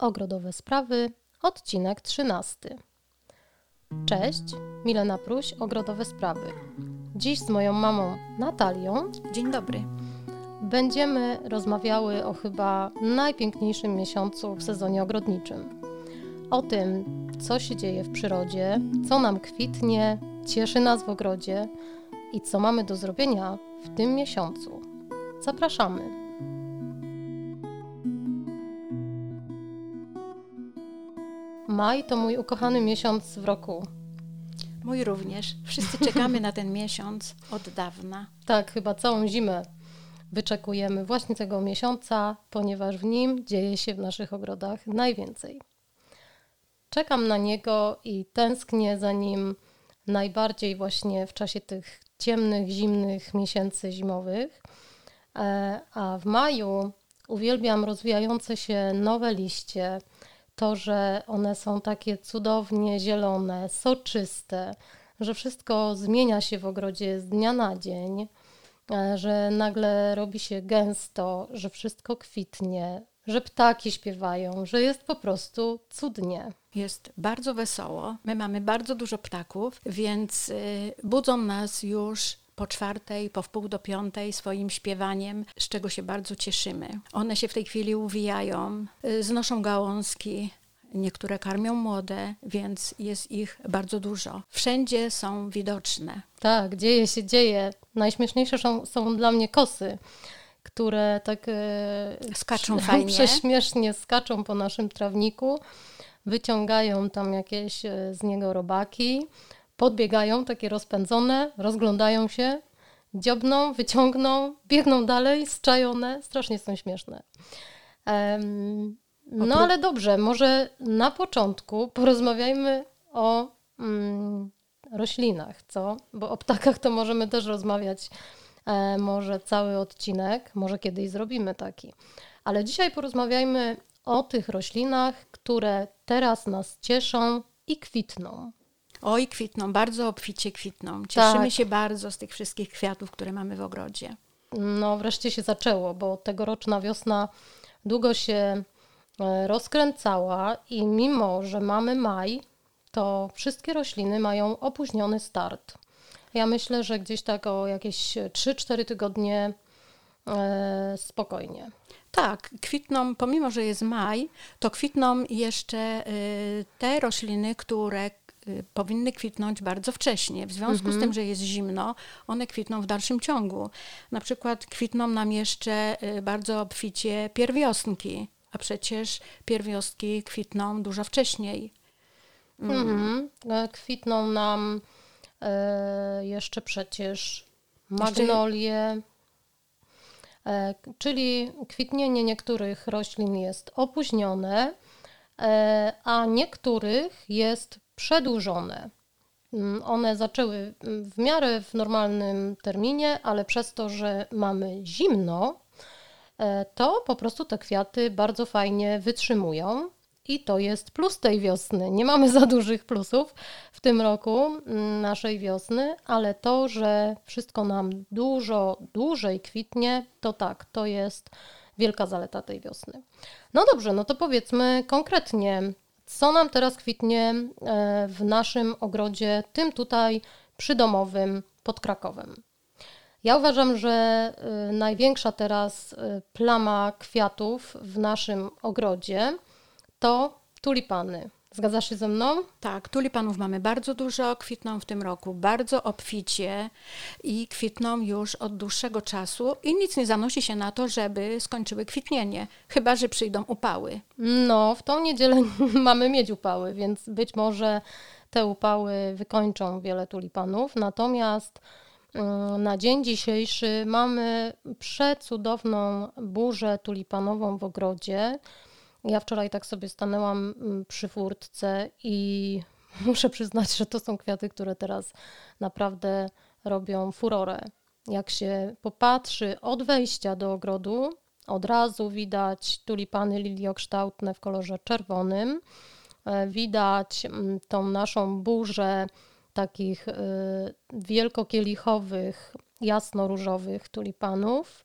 Ogrodowe Sprawy, odcinek 13. Cześć, Milena Pruś, Ogrodowe Sprawy. Dziś z moją mamą Natalią Dzień dobry. będziemy rozmawiały o chyba najpiękniejszym miesiącu w sezonie ogrodniczym. O tym, co się dzieje w przyrodzie, co nam kwitnie, cieszy nas w ogrodzie i co mamy do zrobienia w tym miesiącu. Zapraszamy. Maj to mój ukochany miesiąc w roku. Mój również. Wszyscy czekamy na ten miesiąc od dawna. Tak, chyba całą zimę wyczekujemy właśnie tego miesiąca, ponieważ w nim dzieje się w naszych ogrodach najwięcej. Czekam na niego i tęsknię za nim najbardziej właśnie w czasie tych ciemnych, zimnych miesięcy zimowych. E, A w maju uwielbiam rozwijające się nowe liście, to, że one są takie cudownie zielone, soczyste, że wszystko zmienia się w ogrodzie z dnia na dzień, e, że nagle robi się gęsto, że wszystko kwitnie, że ptaki śpiewają, że jest po prostu cudnie. Jest bardzo wesoło. My mamy bardzo dużo ptaków, więc y, budzą nas już po czwartej, po wpół do piątej swoim śpiewaniem, z czego się bardzo cieszymy. One się w tej chwili uwijają, y, znoszą gałązki. Niektóre karmią młode, więc jest ich bardzo dużo. Wszędzie są widoczne. Tak, dzieje się, dzieje. Najśmieszniejsze są, są dla mnie kosy, które tak e, Skaczą prze- fajnie. prześmiesznie skaczą po naszym trawniku, wyciągają tam jakieś e, z niego robaki, podbiegają takie rozpędzone, rozglądają się, dziobną, wyciągną, biegną dalej, zczajone, strasznie są śmieszne. Em, no ale dobrze, może na początku porozmawiajmy o mm, roślinach, co? Bo o ptakach to możemy też rozmawiać e, może cały odcinek, może kiedyś zrobimy taki. Ale dzisiaj porozmawiajmy o tych roślinach, które teraz nas cieszą i kwitną. Oj, kwitną, bardzo obficie kwitną. Cieszymy Tak. się bardzo z tych wszystkich kwiatów, które mamy w ogrodzie. No, wreszcie się zaczęło, bo tegoroczna wiosna długo się e, rozkręcała i mimo, że mamy maj, to wszystkie rośliny mają opóźniony start. Ja myślę, że gdzieś tak o jakieś 3-4 tygodnie e, spokojnie. Tak, kwitną, pomimo że jest maj, to kwitną jeszcze y, te rośliny, które powinny kwitnąć bardzo wcześnie. W związku z tym, że jest zimno, one kwitną w dalszym ciągu. Na przykład kwitną nam jeszcze y, bardzo obficie pierwiostnki, a przecież pierwiostki kwitną dużo wcześniej. Mhm. E, Kwitną nam e, jeszcze przecież magnolie, e, czyli kwitnienie niektórych roślin jest opóźnione, e, a niektórych jest przedłużone. Mm, One zaczęły mm, w miarę w normalnym terminie, ale przez to, że mamy zimno, e, to po prostu te kwiaty bardzo fajnie wytrzymują. I to jest plus tej wiosny. Nie mamy za dużych plusów w tym roku mm, naszej wiosny, ale to, że wszystko nam dużo dłużej kwitnie, to tak, to jest wielka zaleta tej wiosny. No dobrze, no to powiedzmy konkretnie, co nam teraz kwitnie e, w naszym ogrodzie, tym tutaj przydomowym pod Krakowem. Ja uważam, że y, największa teraz y, plama kwiatów w naszym ogrodzie to tulipany. Zgadzasz się ze mną? Tak, tulipanów mamy bardzo dużo, kwitną w tym roku bardzo obficie i kwitną już od dłuższego czasu i nic nie zanosi się na to, żeby skończyły kwitnienie, chyba że przyjdą upały. No, w tą niedzielę mamy mieć upały, więc być może te upały wykończą wiele tulipanów. Natomiast mm, na dzień dzisiejszy mamy przecudowną burzę tulipanową w ogrodzie. Ja wczoraj tak sobie stanęłam mm, przy furtce i muszę przyznać, że to są kwiaty, które teraz naprawdę robią furorę. Jak się popatrzy od wejścia do ogrodu, od razu widać tulipany liliokształtne w kolorze czerwonym. E, Widać mm, tą naszą burzę takich y, wielkokielichowych, jasno-różowych tulipanów.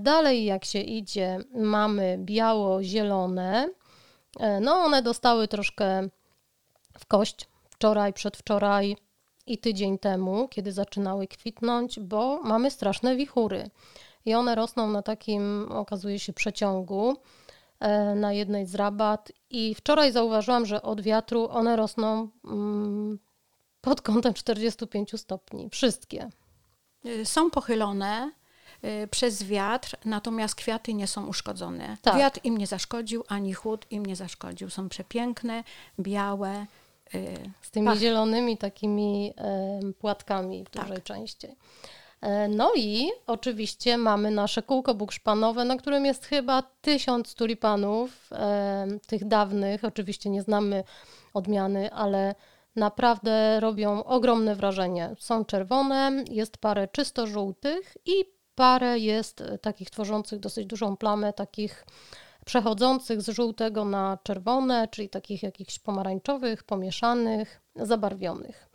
Dalej, jak się idzie, mamy biało-zielone, E, no, one dostały troszkę w kość wczoraj, przedwczoraj i tydzień temu, kiedy zaczynały kwitnąć, bo mamy straszne wichury. I one rosną na takim, okazuje się, przeciągu e, na jednej z rabat. I wczoraj zauważyłam, że od wiatru one rosną mm, pod kątem 45 stopni. Wszystkie. Y, są pochylone przez wiatr, natomiast kwiaty nie są uszkodzone. Tak. Wiatr im nie zaszkodził, ani chłód im nie zaszkodził. Są przepiękne, białe. y, Z tymi Pach- zielonymi takimi płatkami w Tak. dużej części. E, No i oczywiście mamy nasze kółko bukszpanowe, na którym jest chyba tysiąc tulipanów, tych dawnych. Oczywiście nie znamy odmiany, ale naprawdę robią ogromne wrażenie. Są czerwone, jest parę czysto żółtych i parę jest e, takich tworzących dosyć dużą plamę, takich przechodzących z żółtego na czerwone, czyli takich jakichś pomarańczowych, pomieszanych, zabarwionych.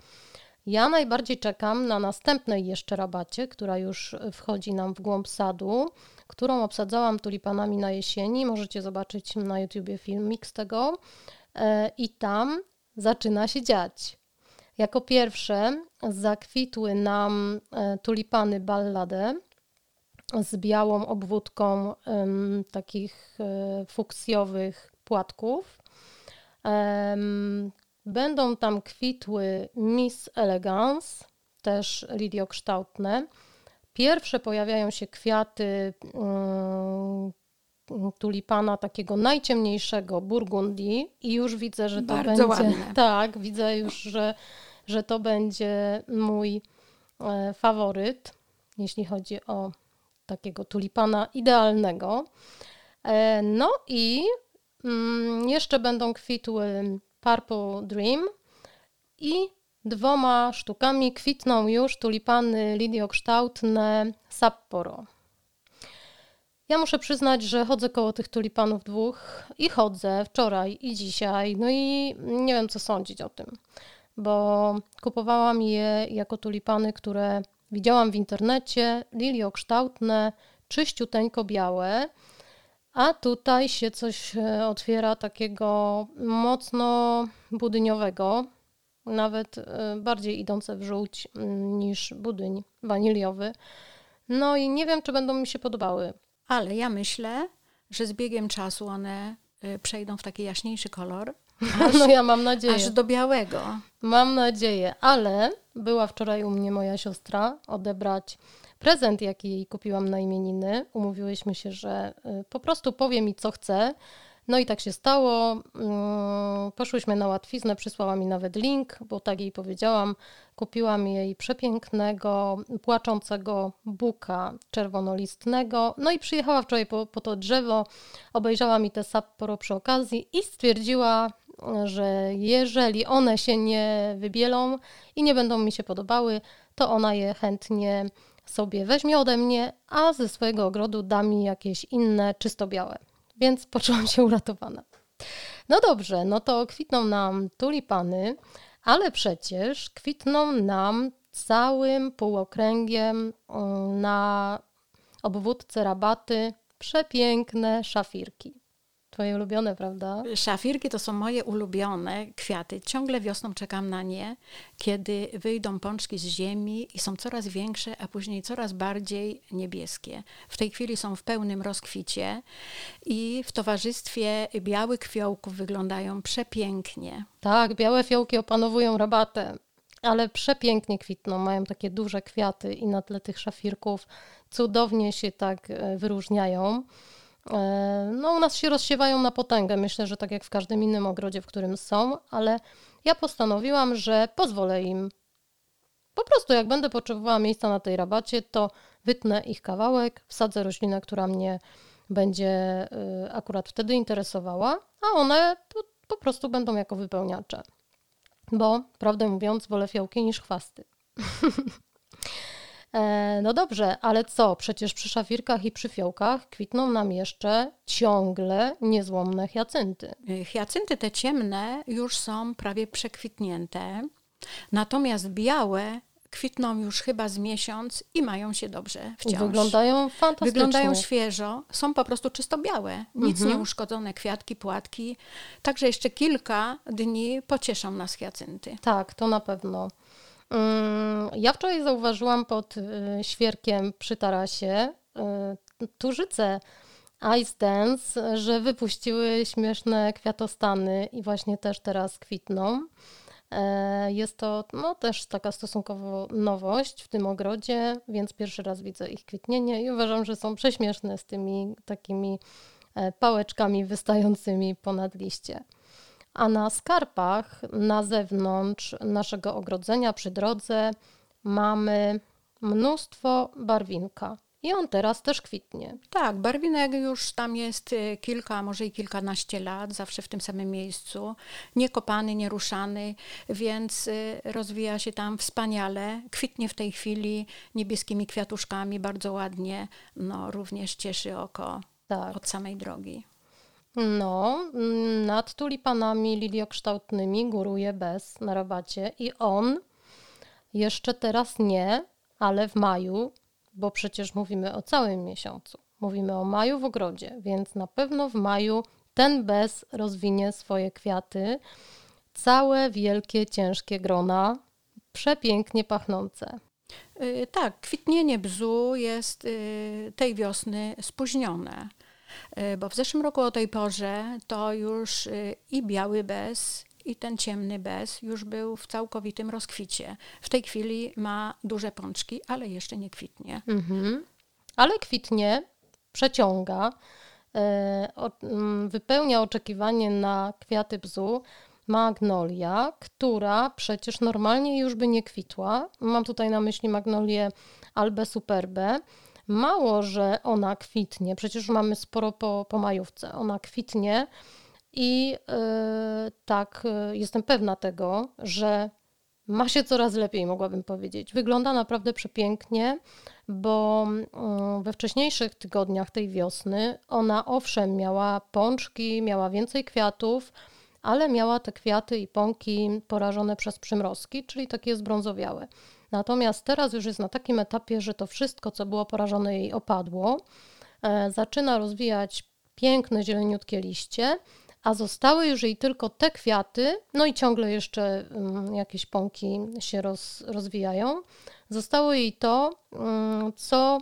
Ja najbardziej czekam na następnej jeszcze rabacie, która już wchodzi nam w głąb sadu, którą obsadzałam tulipanami na jesieni. Możecie zobaczyć na YouTubie filmik z tego. E, I tam zaczyna się dziać. Jako pierwsze zakwitły nam e, tulipany ballade z białą obwódką em, takich e, fuksjowych płatków. Em, będą tam kwitły Miss Elegance, też liliokształtne. Pierwsze pojawiają się kwiaty mm, tulipana takiego najciemniejszego Burgundii i już widzę, że to Bardzo będzie ładne. tak, widzę już, że, że to będzie mój e, faworyt, jeśli chodzi o takiego tulipana idealnego. E, No i mm, jeszcze będą kwitły Purple Dream i dwoma sztukami kwitną już tulipany liliokształtne Sapporo. Ja muszę przyznać, że chodzę koło tych tulipanów dwóch i chodzę wczoraj i dzisiaj, no i nie wiem co sądzić o tym, bo kupowałam je jako tulipany, które widziałam w internecie, liliokształtne, czyściuteńko białe, a tutaj się coś e, otwiera takiego mocno budyniowego, nawet e, bardziej idące w żółć mm, niż budyń waniliowy. No i nie wiem, czy będą mi się podobały. Ale ja myślę, że z biegiem czasu one y, przejdą w taki jaśniejszy kolor, No ja mam nadzieję. aż do białego. Mam nadzieję, ale była wczoraj u mnie moja siostra odebrać prezent, jaki jej kupiłam na imieniny. Umówiłyśmy się, że y, po prostu powie mi, co chce. No i tak się stało. Mm, Poszłyśmy na łatwiznę, przysłała mi nawet link, bo tak jej powiedziałam. Kupiłam jej przepięknego, płaczącego buka czerwonolistnego. No i przyjechała wczoraj po, po to drzewo, obejrzała mi te Sapporo przy okazji i stwierdziła, że jeżeli one się nie wybielą i nie będą mi się podobały, to ona je chętnie sobie weźmie ode mnie, a ze swojego ogrodu da mi jakieś inne, czysto białe. Więc poczułam się uratowana. No dobrze, no to kwitną nam tulipany, ale przecież kwitną nam całym półokręgiem na obwódce rabaty przepiękne szafirki. Twoje ulubione, prawda? Szafirki to są moje ulubione kwiaty. Ciągle wiosną czekam na nie, kiedy wyjdą pączki z ziemi i są coraz większe, a później coraz bardziej niebieskie. W tej chwili są w pełnym rozkwicie i w towarzystwie białych fiołków wyglądają przepięknie. Tak, białe fiołki opanowują rabatę, ale przepięknie kwitną, mają takie duże kwiaty i na tle tych szafirków cudownie się tak e, wyróżniają. E, No, u nas się rozsiewają na potęgę, myślę, że tak jak w każdym innym ogrodzie, w którym są, ale ja postanowiłam, że pozwolę im. Po prostu, jak będę potrzebowała miejsca na tej rabacie, to wytnę ich kawałek, wsadzę roślinę, która mnie będzie y, akurat wtedy interesowała, a one po, prostu będą jako wypełniacze. Bo, prawdę mówiąc, wolę fiołki niż chwasty. E, No dobrze, ale co? Przecież przy szafirkach i przy fiołkach kwitną nam jeszcze ciągle niezłomne hiacynty. Y, Hiacynty te ciemne już są prawie przekwitnięte, natomiast białe kwitną już chyba z miesiąc i mają się dobrze wciąż. Wyglądają fantastycznie. Wyglądają świeżo, są po prostu czysto białe, nic Mhm. nie uszkodzone, kwiatki, płatki. Także jeszcze kilka dni pocieszą nas hiacynty. Tak, to na pewno. Mm, Ja wczoraj zauważyłam pod y, świerkiem przy tarasie y, tużyce Ice Dance, że wypuściły śmieszne kwiatostany i właśnie też teraz kwitną. Jest to no, też taka stosunkowo nowość w tym ogrodzie, więc pierwszy raz widzę ich kwitnienie i uważam, że są prześmieszne z tymi takimi e, pałeczkami wystającymi ponad liście. A na skarpach na zewnątrz naszego ogrodzenia przy drodze mamy mnóstwo barwinka. I on teraz też kwitnie. Tak, barwinek już tam jest y, kilka, może i kilkanaście lat, zawsze w tym samym miejscu, niekopany, nieruszany, więc y, rozwija się tam wspaniale. Kwitnie w tej chwili niebieskimi kwiatuszkami, bardzo ładnie, no również cieszy oko Tak. od samej drogi. No, mm, nad tulipanami liliokształtnymi góruje bez na rabacie i on jeszcze teraz nie, ale w maju, bo przecież mówimy o całym miesiącu. Mówimy o maju w ogrodzie, więc na pewno w maju ten bez rozwinie swoje kwiaty. Całe wielkie, ciężkie grona, przepięknie pachnące. Y, Tak, kwitnienie bzu jest y, tej wiosny spóźnione, bo w zeszłym roku o tej porze to już y, i biały bez, i ten ciemny bez już był w całkowitym rozkwicie. W tej chwili ma duże pączki, ale jeszcze nie kwitnie. Mhm. Ale kwitnie, przeciąga, e, mm, wypełnia oczekiwanie na kwiaty bzu magnolia, która przecież normalnie już by nie kwitła. Mam tutaj na myśli magnolię albę superbę. Mało, że ona kwitnie, przecież mamy sporo po, po majówce. Ona kwitnie i e, tak, e, jestem pewna tego, że ma się coraz lepiej, mogłabym powiedzieć. Wygląda naprawdę przepięknie, bo mm, we wcześniejszych tygodniach tej wiosny ona owszem miała pączki, miała więcej kwiatów, ale miała te kwiaty i pąki porażone przez przymrozki, czyli takie zbrązowiałe. Natomiast teraz już jest na takim etapie, że to wszystko, co było porażone jej opadło, e, zaczyna rozwijać piękne, zieleniutkie liście, a zostały już jej tylko te kwiaty, no i ciągle jeszcze mm, jakieś pąki się roz, rozwijają. Zostało jej to, mm, co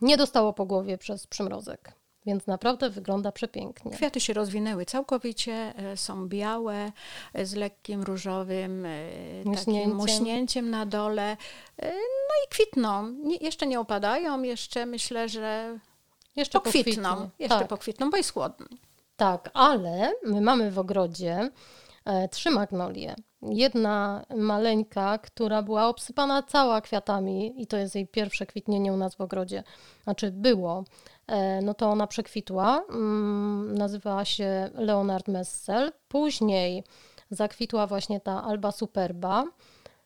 nie dostało po głowie przez przymrozek, więc naprawdę wygląda przepięknie. Kwiaty się rozwinęły całkowicie, e, są białe, e, z lekkim różowym e, Muśnięciem. takim muśnięciem na dole. No i kwitną. Nie, jeszcze nie opadają, jeszcze myślę, że Jeszcze pokwitną. pokwitnie. Jeszcze tak, pokwitną, bo jest chłodno. tak, ale my mamy w ogrodzie e, trzy magnolie. Jedna maleńka, która była obsypana cała kwiatami i to jest jej pierwsze kwitnienie u nas w ogrodzie. Znaczy było. E, no to ona przekwitła. Mm, nazywała się Leonard Messel. Później zakwitła właśnie ta Alba Superba.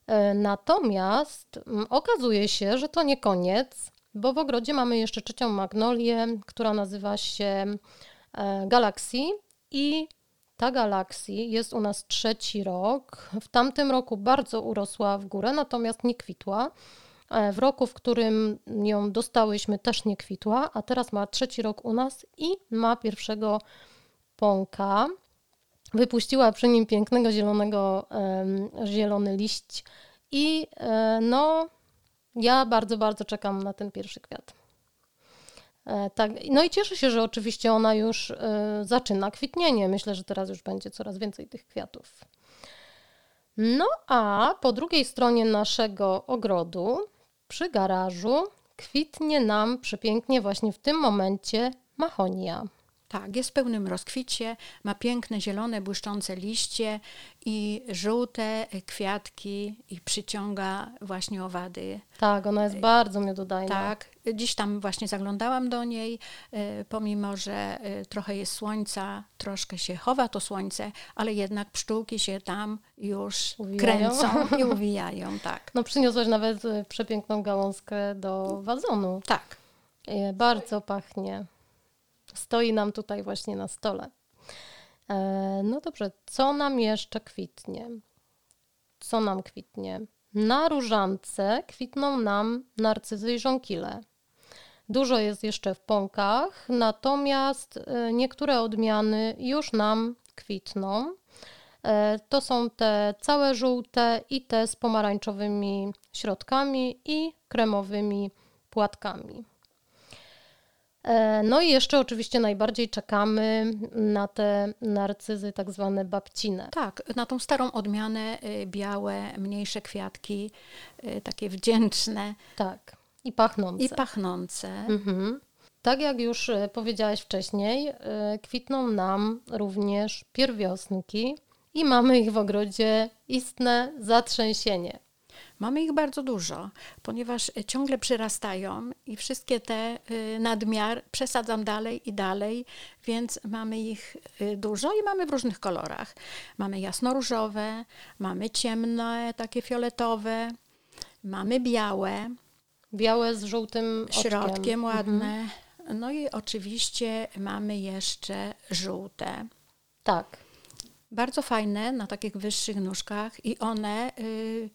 E, Natomiast mm, okazuje się, że to nie koniec, bo w ogrodzie mamy jeszcze trzecią magnolię, która nazywa się e, Galaxy i ta Galaxy jest u nas trzeci rok. W tamtym roku bardzo urosła w górę, natomiast nie kwitła. E, W roku, w którym ją dostałyśmy, też nie kwitła, a teraz ma trzeci rok u nas i ma pierwszego pąka. Wypuściła przy nim pięknego zielonego, zielony liść i e, no, ja bardzo, bardzo czekam na ten pierwszy kwiat. E, Tak, no i cieszę się, że oczywiście ona już zaczyna kwitnienie. Myślę, że teraz już będzie coraz więcej tych kwiatów. No a po drugiej stronie naszego ogrodu, przy garażu, kwitnie nam przepięknie właśnie w tym momencie machonia. Tak, jest w pełnym rozkwicie, ma piękne, zielone, błyszczące liście i żółte kwiatki i przyciąga właśnie owady. Tak, ona jest bardzo miododajna. Tak, dziś tam właśnie zaglądałam do niej, e, pomimo że e, trochę jest słońca, troszkę się chowa to słońce, ale jednak pszczółki się tam już Uwijają. kręcą i uwijają, tak. No przyniosłaś nawet przepiękną gałązkę do wazonu. Tak. Bardzo pachnie. Stoi nam tutaj właśnie na stole. E, No dobrze, co nam jeszcze kwitnie? Co nam kwitnie? Na różance kwitną nam narcyzy i żonkile. Dużo jest jeszcze w pąkach, natomiast y, niektóre odmiany już nam kwitną. E, to są te całe żółte i te z pomarańczowymi środkami i kremowymi płatkami. E, no i jeszcze oczywiście najbardziej czekamy na te narcyzy tak zwane babcine. Tak, na tą starą odmianę y, białe, mniejsze kwiatki, y, takie wdzięczne. Tak, i pachnące. I pachnące. Mhm. Tak jak już e, powiedziałaś wcześniej, kwitną nam również pierwiosnki i mamy ich w ogrodzie istne zatrzęsienie. Mamy ich bardzo dużo, ponieważ ciągle przyrastają i wszystkie te y, nadmiar przesadzam dalej i dalej, więc mamy ich y, dużo i mamy w różnych kolorach. Mamy jasnoróżowe, mamy ciemne, takie fioletowe, mamy białe. Białe z żółtym oczkiem. Środkiem ładne. Mhm. No i oczywiście mamy jeszcze żółte. Tak. Bardzo fajne na takich wyższych nóżkach i one y,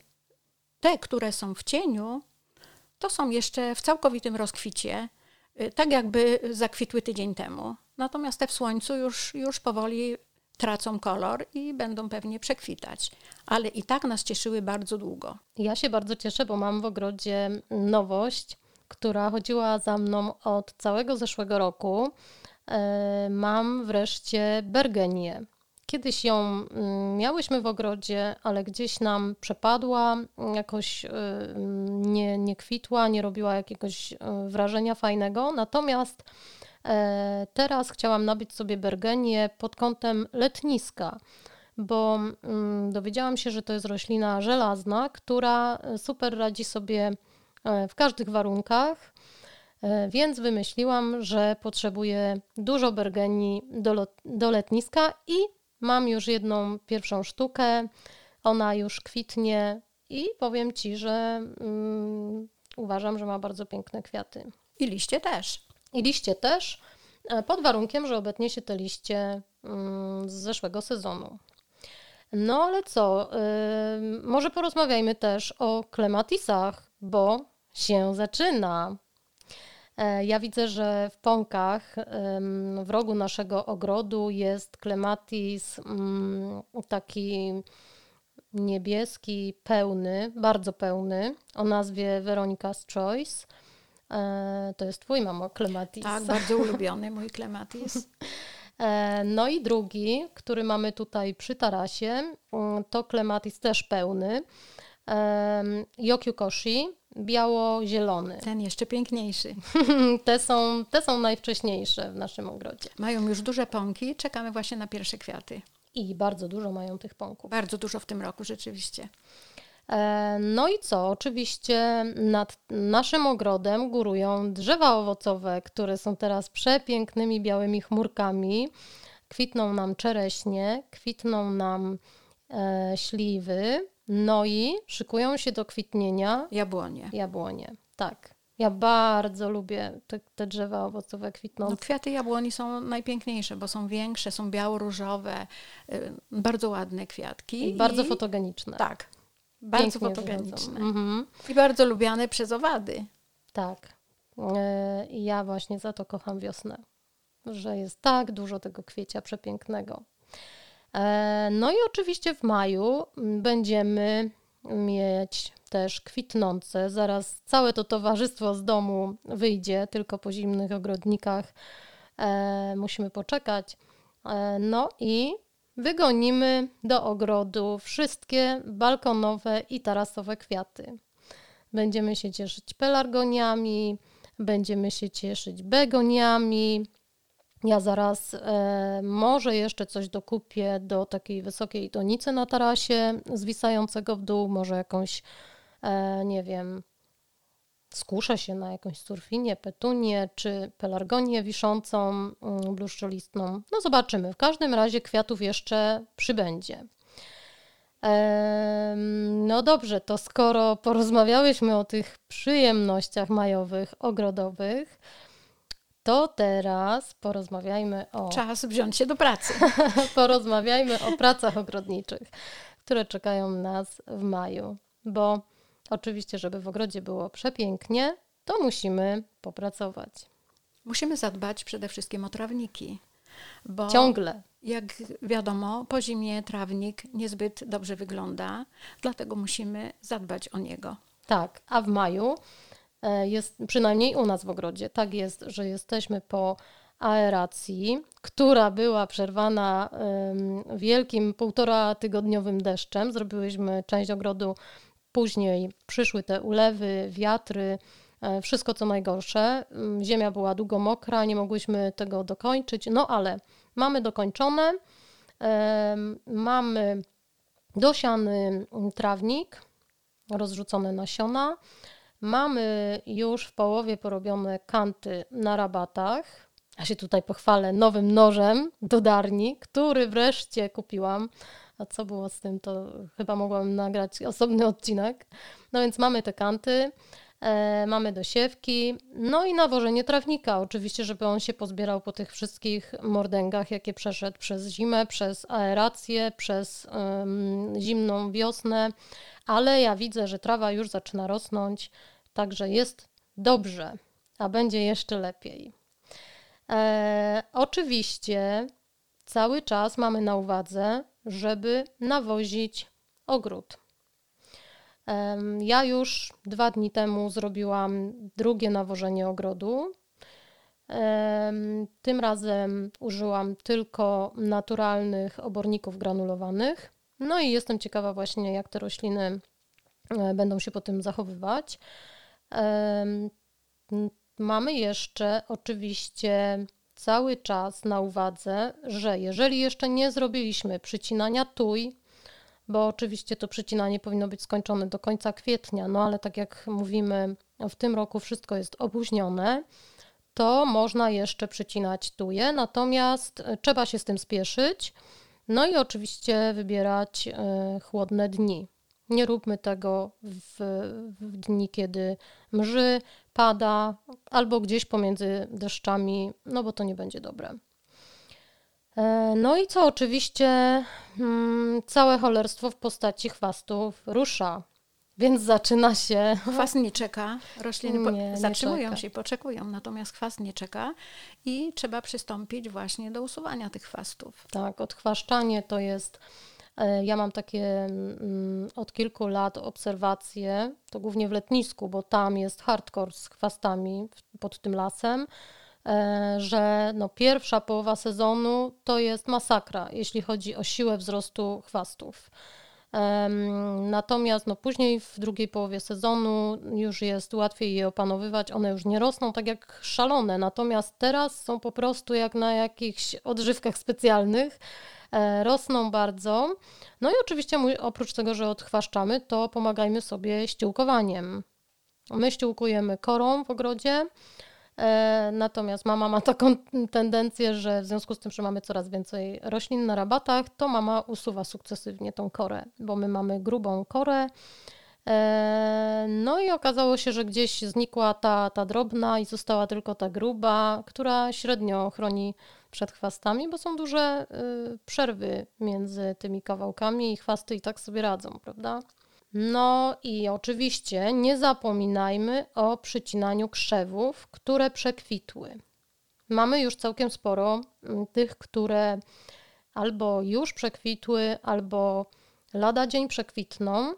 te, które są w cieniu, to są jeszcze w całkowitym rozkwicie, y, tak jakby zakwitły tydzień temu. Natomiast te w słońcu już, już powoli tracą kolor i będą pewnie przekwitać. Ale i tak nas cieszyły bardzo długo. Ja się bardzo cieszę, bo mam w ogrodzie nowość, która chodziła za mną od całego zeszłego roku. E, mam wreszcie bergenię. Kiedyś ją mm, miałyśmy w ogrodzie, ale gdzieś nam przepadła, jakoś y, nie, nie kwitła, nie robiła jakiegoś y, wrażenia fajnego. Natomiast e, teraz chciałam nabyć sobie bergenię pod kątem letniska, bo mm, dowiedziałam się, że to jest roślina żelazna, która super radzi sobie e, w każdych warunkach. E, więc wymyśliłam, że potrzebuję dużo bergenii do, do letniska i Mam już jedną pierwszą sztukę, ona już kwitnie i powiem Ci, że mm, uważam, że ma bardzo piękne kwiaty. I liście też. I liście też, e, pod warunkiem, że obetnie się te liście mm, z zeszłego sezonu. No ale co, yy, może porozmawiajmy też o klematisach, bo się zaczyna. E, ja widzę, że w pąkach w rogu naszego ogrodu jest klematis mm, taki niebieski, pełny, bardzo pełny, o nazwie Veronica's Choice. E, to jest twój, mamo, klematis. Tak, bardzo ulubiony mój klematis. E, no i drugi, który mamy tutaj przy tarasie, mm, to klematis też pełny. Yokyukoshi, biało-zielony. Ten jeszcze piękniejszy. te, są, te są najwcześniejsze w naszym ogrodzie. Mają już duże pąki, czekamy właśnie na pierwsze kwiaty. I bardzo dużo mają tych pąków. Bardzo dużo w tym roku, rzeczywiście. E, no i co? Oczywiście nad naszym ogrodem górują drzewa owocowe, które są teraz przepięknymi białymi chmurkami. Kwitną nam czereśnie, kwitną nam e, śliwy, no i szykują się do kwitnienia jabłonie. Jabłonie, tak. Ja bardzo lubię te, te drzewa owocowe kwitnące. No, kwiaty jabłoni są najpiękniejsze, bo są większe, są biało-różowe, y, bardzo ładne kwiatki. I bardzo fotogeniczne. Tak, bardzo Pięknie fotogeniczne. Mhm. I bardzo lubiane przez owady. Tak. I ja właśnie za to kocham wiosnę, że jest tak dużo tego kwiecia przepięknego. E, no i oczywiście w maju będziemy mieć też kwitnące. Zaraz całe to towarzystwo z domu wyjdzie, tylko po zimnych ogrodnikach e, musimy poczekać. E, no i wygonimy do ogrodu wszystkie balkonowe i tarasowe kwiaty. Będziemy się cieszyć pelargoniami, będziemy się cieszyć begoniami, ja zaraz e, może jeszcze coś dokupię do takiej wysokiej donicy na tarasie zwisającego w dół, może jakąś, e, nie wiem, skuszę się na jakąś surfinie, petunię czy pelargonię wiszącą, mm, bluszczolistną. No zobaczymy. W każdym razie kwiatów jeszcze przybędzie. No dobrze, to skoro porozmawiałyśmy o tych przyjemnościach majowych, ogrodowych, to teraz porozmawiajmy o. Czas wziąć się do pracy. porozmawiajmy o pracach ogrodniczych, które czekają nas w maju. Bo oczywiście, żeby w ogrodzie było przepięknie, to musimy popracować. Musimy zadbać przede wszystkim o trawniki. Bo Ciągle. Jak wiadomo, po zimie trawnik niezbyt dobrze wygląda, dlatego musimy zadbać o niego. Tak, a w maju jest, przynajmniej u nas w ogrodzie, tak jest, że jesteśmy po aeracji, która była przerwana wielkim półtora tygodniowym deszczem. Zrobiłyśmy część ogrodu, później przyszły te ulewy, wiatry, e, wszystko co najgorsze. Ziemia była długo mokra, nie mogłyśmy tego dokończyć, no ale mamy dokończone, mamy dosiany trawnik, rozrzucone nasiona, mamy już w połowie porobione kanty na rabatach. Ja się tutaj pochwalę nowym nożem do darni, który wreszcie kupiłam. A co było z tym, to chyba mogłam nagrać osobny odcinek. No więc mamy te kanty. E, mamy dosiewki, no i nawożenie trawnika, oczywiście, żeby on się pozbierał po tych wszystkich mordęgach, jakie przeszedł przez zimę, przez aerację, przez um, zimną wiosnę, ale ja widzę, że trawa już zaczyna rosnąć, także jest dobrze, a będzie jeszcze lepiej. E, oczywiście cały czas mamy na uwadze, żeby nawozić ogród. Ja już dwa dni temu zrobiłam drugie nawożenie ogrodu. Tym razem użyłam tylko naturalnych oborników granulowanych. No i jestem ciekawa właśnie, jak te rośliny e, będą się po tym zachowywać. Mamy jeszcze oczywiście cały czas na uwadze, że jeżeli jeszcze nie zrobiliśmy przycinania tuj, bo oczywiście to przycinanie powinno być skończone do końca kwietnia, no ale tak jak mówimy, w tym roku wszystko jest opóźnione, to można jeszcze przycinać tuje, natomiast e, trzeba się z tym spieszyć. No i oczywiście wybierać e, chłodne dni. Nie róbmy tego w, w, dni, kiedy mrzy, pada albo gdzieś pomiędzy deszczami, no bo to nie będzie dobre. E, no i co oczywiście hmm, całe cholerstwo w postaci chwastów rusza. Więc zaczyna się. Chwast nie czeka, rośliny nie, zatrzymują nie się, poczekują, natomiast chwast nie czeka i trzeba przystąpić właśnie do usuwania tych chwastów. Tak, odchwaszczanie to jest. E, ja mam takie mm, od kilku lat obserwacje, to głównie w letnisku, bo tam jest hardcore z chwastami pod tym lasem. E, że no pierwsza połowa sezonu to jest masakra, jeśli chodzi o siłę wzrostu chwastów. Natomiast no, później w drugiej połowie sezonu już jest łatwiej je opanowywać, one już nie rosną tak jak szalone, natomiast teraz są po prostu jak na jakichś odżywkach specjalnych, rosną bardzo. No i oczywiście oprócz tego, że odchwaszczamy, to pomagajmy sobie ściółkowaniem. My ściółkujemy korą w ogrodzie, E, natomiast mama ma taką tendencję, że w związku z tym, że mamy coraz więcej roślin na rabatach, to mama usuwa sukcesywnie tą korę, bo my mamy grubą korę. E, no i okazało się, że gdzieś znikła ta, ta drobna i została tylko ta gruba, która średnio chroni przed chwastami, bo są duże y, przerwy między tymi kawałkami i chwasty i tak sobie radzą, prawda? No i oczywiście nie zapominajmy o przycinaniu krzewów, które przekwitły. Mamy już całkiem sporo mm, tych, które albo już przekwitły, albo lada dzień przekwitną.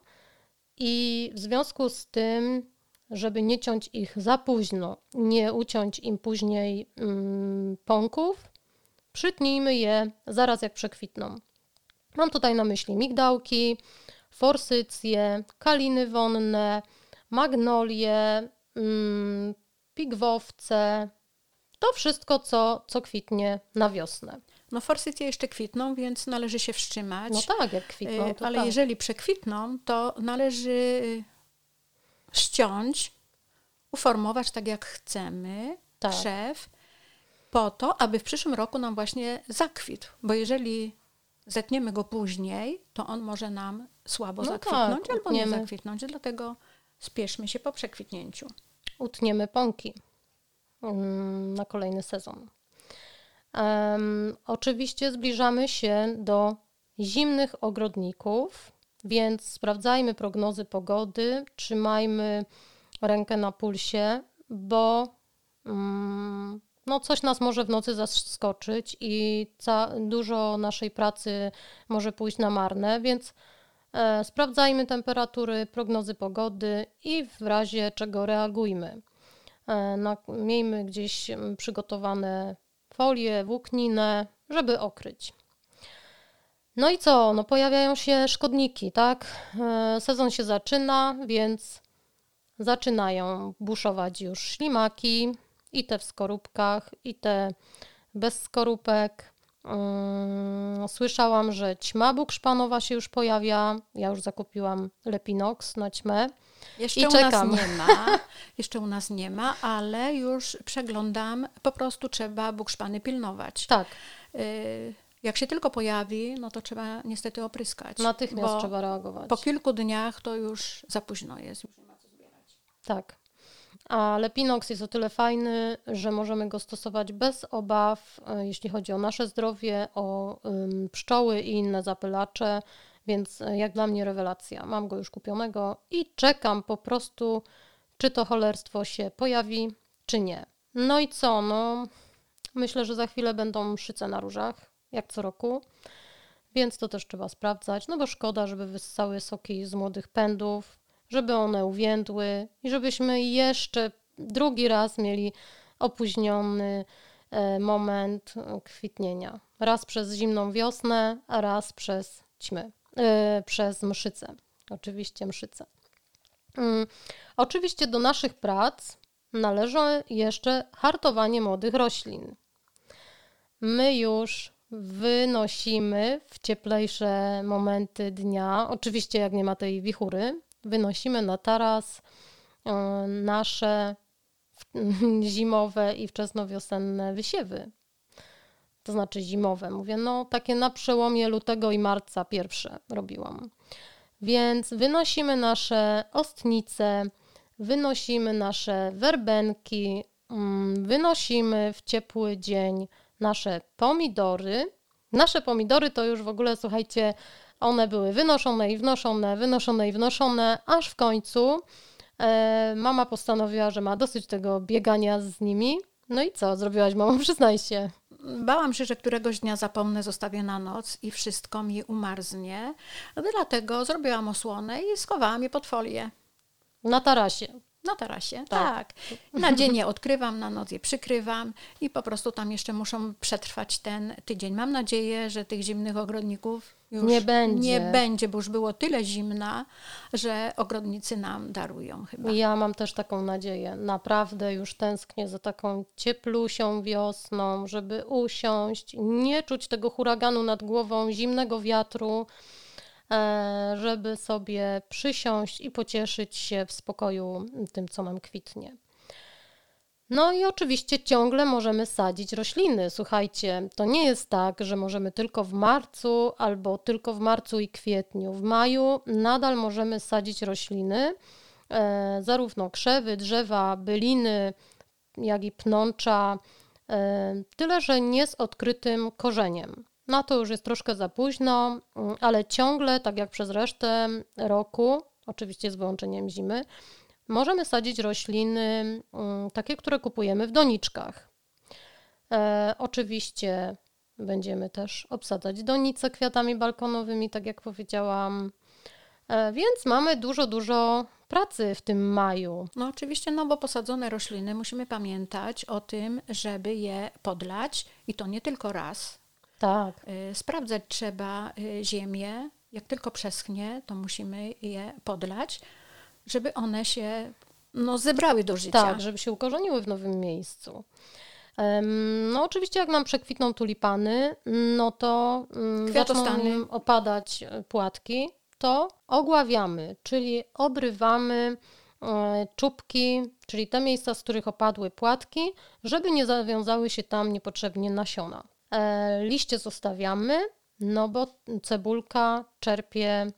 I w związku z tym, żeby nie ciąć ich za późno, nie uciąć im później mm, pąków, przytnijmy je zaraz jak przekwitną. Mam tutaj na myśli migdałki, forsycje, kaliny wonne, magnolie, mm, pigwowce. To wszystko, co, co kwitnie na wiosnę. No forsycje jeszcze kwitną, więc należy się wstrzymać. No tak, jak kwitną. To Ale tak. jeżeli przekwitną, to należy ściąć, uformować tak jak chcemy tak. krzew, po to, aby w przyszłym roku nam właśnie zakwitł. Bo jeżeli zetniemy go później, to on może nam słabo no zakwitnąć tak, albo nie zakwitnąć, dlatego spieszmy się po przekwitnięciu. Utniemy pąki mm, na kolejny sezon. Um, oczywiście zbliżamy się do zimnych ogrodników, Więc sprawdzajmy prognozy pogody, trzymajmy rękę na pulsie, bo mm, no coś nas może w nocy zaskoczyć i dużo naszej pracy może pójść na marne, więc e, sprawdzajmy temperatury, prognozy pogody i w razie czego reagujmy. E, na, miejmy gdzieś przygotowane folie, włókninę, żeby okryć. No i co? No pojawiają się szkodniki, tak? E, sezon się zaczyna, więc zaczynają buszować już ślimaki, i te w skorupkach, i te bez skorupek. Mm, słyszałam, że ćma bukszpanowa się już pojawia. Ja już zakupiłam Lepinox na ćmę. Jeszcze I u czekam. nas nie ma, jeszcze u nas nie ma, ale już przeglądam. Po prostu trzeba bukszpany pilnować. Tak. Y jak się tylko pojawi, no to trzeba niestety opryskać. Natychmiast trzeba reagować. Po kilku dniach to już za późno jest, już nie ma co zbierać. Tak. A Lepinox jest o tyle fajny, że możemy go stosować bez obaw, e, jeśli chodzi o nasze zdrowie, o pszczoły i inne zapylacze, więc e, jak dla mnie rewelacja. Mam go już kupionego i czekam po prostu, czy to cholerstwo się pojawi, czy nie. No i co? No, myślę, że za chwilę będą mszyce na różach, jak co roku, więc to też trzeba sprawdzać, no bo szkoda, żeby wyssały soki z młodych pędów żeby one uwiędły i żebyśmy jeszcze drugi raz mieli opóźniony e, moment kwitnienia. Raz przez zimną wiosnę, a raz przez ćmy, yy, przez mszycę. Oczywiście mszycę. Yy, oczywiście do naszych prac należy jeszcze hartowanie młodych roślin. My już wynosimy w cieplejsze momenty dnia, oczywiście jak nie ma tej wichury, wynosimy na taras e, nasze zimowe i wczesnowiosenne wysiewy. To znaczy zimowe. Mówię, no takie na przełomie lutego i marca pierwsze robiłam. Więc wynosimy nasze ostnice, wynosimy nasze werbenki, mm, wynosimy w ciepły dzień nasze pomidory. Nasze pomidory to już w ogóle, słuchajcie, one były wynoszone i wnoszone, wynoszone i wnoszone, aż w końcu e, mama postanowiła, że ma dosyć tego biegania z nimi. No i co zrobiłaś, mamo? Przyznaj się. Bałam się, że któregoś dnia zapomnę, zostawię na noc i wszystko mi umarznie. Dlatego zrobiłam osłonę i schowałam je pod folię. Na tarasie. Na tarasie, tak. tak. Na dzień je odkrywam, na noc je przykrywam i po prostu tam jeszcze muszą przetrwać ten tydzień. Mam nadzieję, że tych zimnych ogrodników już nie będzie. Nie będzie, bo już było tyle zimna, że ogrodnicy nam darują chyba. Ja mam też taką nadzieję. Naprawdę już tęsknię za taką cieplusią wiosną, żeby usiąść, nie czuć tego huraganu nad głową, zimnego wiatru E, żeby sobie przysiąść i pocieszyć się w spokoju tym, co nam kwitnie. No i oczywiście ciągle możemy sadzić rośliny. Słuchajcie, to nie jest tak, że możemy tylko w marcu albo tylko w marcu i kwietniu. W maju nadal możemy sadzić rośliny, e, zarówno krzewy, drzewa, byliny, jak i pnącza, e, tyle że nie z odkrytym korzeniem. No to już jest troszkę za późno, mm, ale ciągle, tak jak przez resztę roku, oczywiście z wyłączeniem zimy, możemy sadzić rośliny mm, takie, które kupujemy w doniczkach. E, oczywiście będziemy też obsadzać donice kwiatami balkonowymi, tak jak powiedziałam. E, więc mamy dużo, dużo pracy w tym maju. No oczywiście, no bo posadzone rośliny musimy pamiętać o tym, żeby je podlać i to nie tylko raz, tak. Y, sprawdzać trzeba y, ziemię. Jak tylko przeschnie, to musimy je podlać, żeby one się no, zebrały do życia. Tak, żeby się ukorzeniły w nowym miejscu. No oczywiście jak nam przekwitną tulipany, no to mm, zaczną opadać e, płatki, to ogławiamy, czyli obrywamy e, czubki, czyli te miejsca, z których opadły płatki, żeby nie zawiązały się tam niepotrzebnie nasiona. E, liście zostawiamy, no bo cebulka czerpie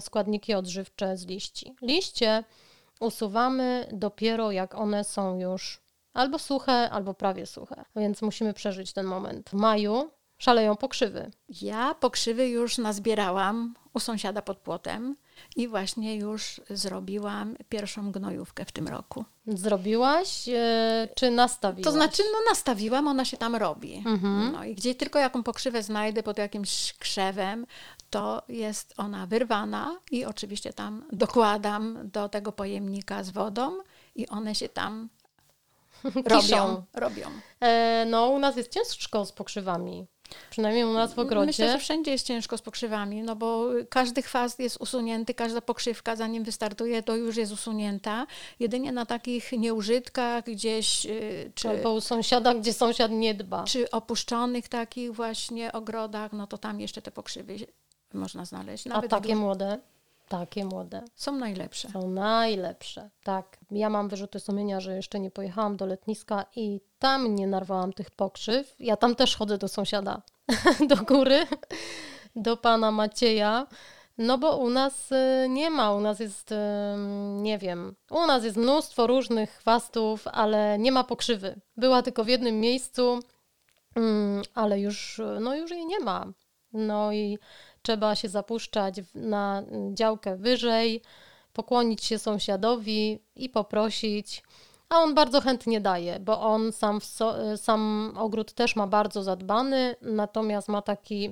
składniki odżywcze z liści. Liście usuwamy dopiero jak one są już albo suche, albo prawie suche, więc musimy przeżyć ten moment. W maju szaleją pokrzywy. Ja pokrzywy już nazbierałam u sąsiada pod płotem i właśnie już zrobiłam pierwszą gnojówkę w tym roku. Zrobiłaś e, czy nastawiłaś? To znaczy, no nastawiłam, ona się tam robi. Mhm. No i gdzie tylko jaką pokrzywę znajdę pod jakimś krzewem, to jest ona wyrwana i oczywiście tam dokładam do tego pojemnika z wodą i one się tam robią. robią. E, no u nas jest ciężko z pokrzywami. Przynajmniej u nas w ogrodzie. Myślę, że wszędzie jest ciężko z pokrzywami, no bo każdy chwast jest usunięty, każda pokrzywka zanim wystartuje, to już jest usunięta. Jedynie na takich nieużytkach gdzieś... Y, czy, Albo u sąsiada, gdzie sąsiad nie dba. Czy opuszczonych takich właśnie ogrodach, no to tam jeszcze te pokrzywy można znaleźć. Nawet A takie młode? Takie młode. Są najlepsze. Są najlepsze, tak. Ja mam wyrzuty sumienia, że jeszcze nie pojechałam do letniska i tam nie narwałam tych pokrzyw. Ja tam też chodzę do sąsiada, do góry, do pana Macieja. No bo u nas y, nie ma, u nas jest, y, nie wiem, u nas jest mnóstwo różnych chwastów, ale nie ma pokrzywy. Była tylko w jednym miejscu, mm, ale już, no już jej nie ma. No i trzeba się zapuszczać na działkę wyżej, pokłonić się sąsiadowi i poprosić. A on bardzo chętnie daje, bo on sam, so, sam ogród też ma bardzo zadbany, natomiast ma taki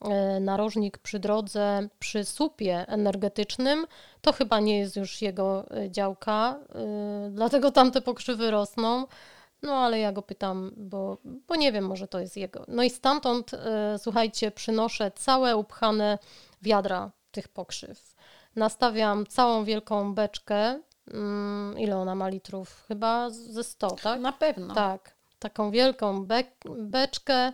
e, narożnik przy drodze, przy słupie energetycznym. To chyba nie jest już jego e, działka, e, dlatego tam te pokrzywy rosną. No ale ja go pytam, bo, bo nie wiem, może to jest jego. No i stamtąd, e, słuchajcie, przynoszę całe upchane wiadra tych pokrzyw. Nastawiam całą wielką beczkę. Mm, ile ona ma litrów? Chyba ze 100, tak? Na pewno. Tak. Taką wielką be beczkę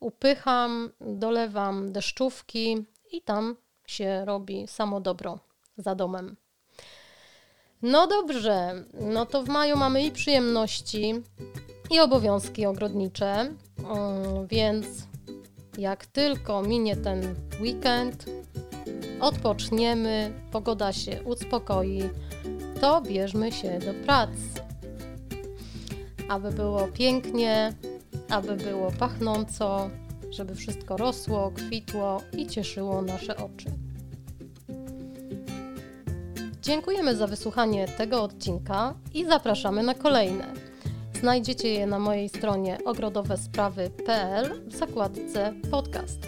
upycham, dolewam deszczówki i tam się robi samo dobro za domem. No dobrze, no to w maju mamy i przyjemności, i obowiązki ogrodnicze, więc jak tylko minie ten weekend, odpoczniemy, pogoda się uspokoi, to bierzmy się do pracy. Aby było pięknie, aby było pachnąco, żeby wszystko rosło, kwitło i cieszyło nasze oczy. Dziękujemy za wysłuchanie tego odcinka i zapraszamy na kolejne. Znajdziecie je na mojej stronie ogrodowesprawy.pl w zakładce podcast.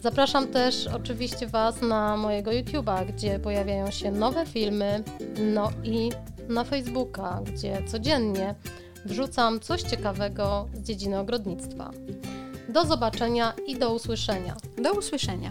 Zapraszam też oczywiście Was na mojego YouTube'a, gdzie pojawiają się nowe filmy, no i na Facebooka, gdzie codziennie wrzucam coś ciekawego z dziedziny ogrodnictwa. Do zobaczenia i do usłyszenia. Do usłyszenia.